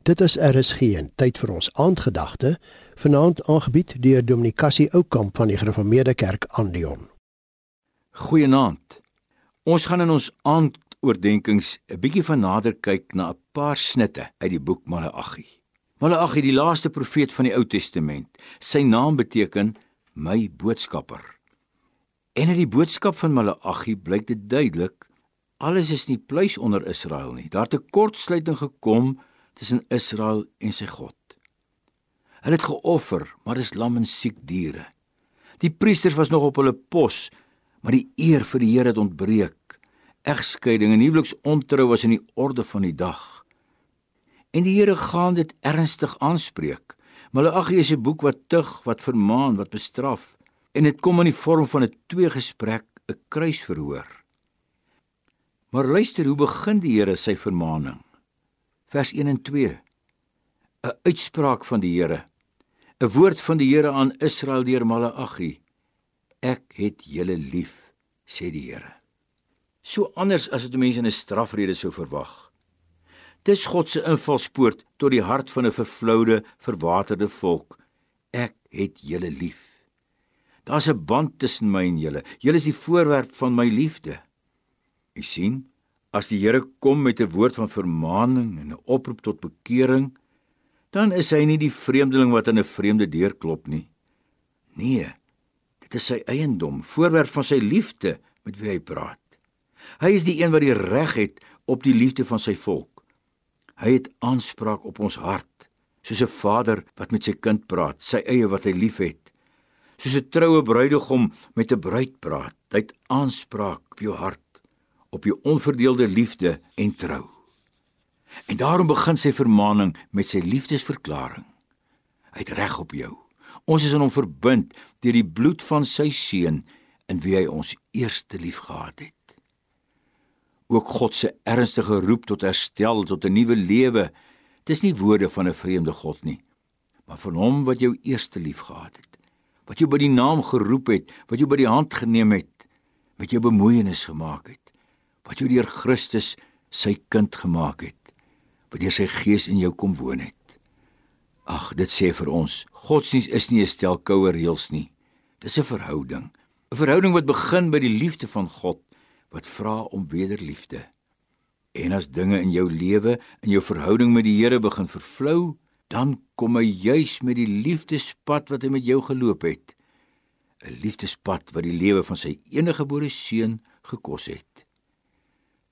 Dit is RSG en tyd vir ons aandgedagte, vanaand aangebied deur Dominikasie Oukamp van die Gereformeerde Kerk Andion. Goeienaand. Ons gaan in ons aandoordenkings 'n bietjie van nader kyk na 'n paar snitte uit die boek Maleagi. Maleagi, die laaste profeet van die Ou Testament. Sy naam beteken my boodskapper. En in die boodskap van Maleagi blyk dit duidelik alles is nie pleis onder Israel nie. Daar het 'n kortsluiting gekom tussen Israel en sy God. Hulle het geoffer, maar dis lam en siek diere. Die priesters was nog op hulle pos, maar die eer vir die Here het ontbreek. Egskeiding en huweliksontrou was in die orde van die dag. En die Here gaan dit ernstig aanspreek. Maleagi is 'n boek wat tug, wat vermaan, wat bestraf en dit kom in die vorm van 'n tweegesprek, 'n kruisverhoor. Maar luister hoe begin die Here sy vermaaning vers 1 en 2. 'n Uitspraak van die Here. 'n Woord van die Here aan Israel deur Maleagi. Ek het julle lief, sê die Here. So anders as wat mense in 'n strafrede sou verwag. Dis God se invalspoort tot die hart van 'n vervloude, verwaterde volk. Ek het julle lief. Daar's 'n band tussen my en julle. Julle is die voorwerp van my liefde. U sien, As die Here kom met 'n woord van vermaaning en 'n oproep tot bekering, dan is hy nie die vreemdeling wat aan 'n vreemde deur klop nie. Nee, dit is sy eiendom, voorwerp van sy liefde met wie hy praat. Hy is die een wat die reg het op die liefde van sy volk. Hy het aanspraak op ons hart, soos 'n vader wat met sy kind praat, sy eie wat hy liefhet. Soos 'n troue bruidegom met 'n bruid praat, hy het aanspraak op jou hart op jou onverdeelde liefde en trou. En daarom begin sy vermaning met sy liefdesverklaring. Hy het reg op jou. Ons is aan hom verbind deur die bloed van sy seun in wie hy ons eerste lief gehad het. Ook God se ernstige roep tot herstel tot 'n nuwe lewe, dis nie woorde van 'n vreemde God nie, maar van hom wat jou eerste lief gehad het, wat jou by die naam geroep het, wat jou by die hand geneem het, met jou bemoeienis gemaak het wat jou deur Christus sy kind gemaak het, wat deur sy gees in jou kom woon het. Ag, dit sê vir ons, godsdienst is nie 'n stel koue reëls nie. Dis 'n verhouding, 'n verhouding wat begin by die liefde van God wat vra om wederliefde. En as dinge in jou lewe, in jou verhouding met die Here begin vervlou, dan kom hy juis met die liefdespad wat hy met jou geloop het. 'n Liefdespad wat die lewe van sy enige gebore seun gekos het.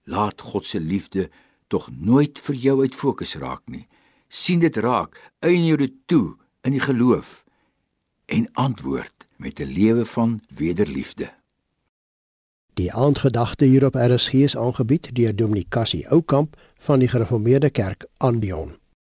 Laat God se liefde tog nooit vir jou uit fokus raak nie. sien dit raak, eien jou dit toe in die geloof en antwoord met 'n lewe van wederliefde. Die aandgedagte hierop RSG is aangebied deur Dominikasie Oukamp van die Gereformeerde Kerk Andion.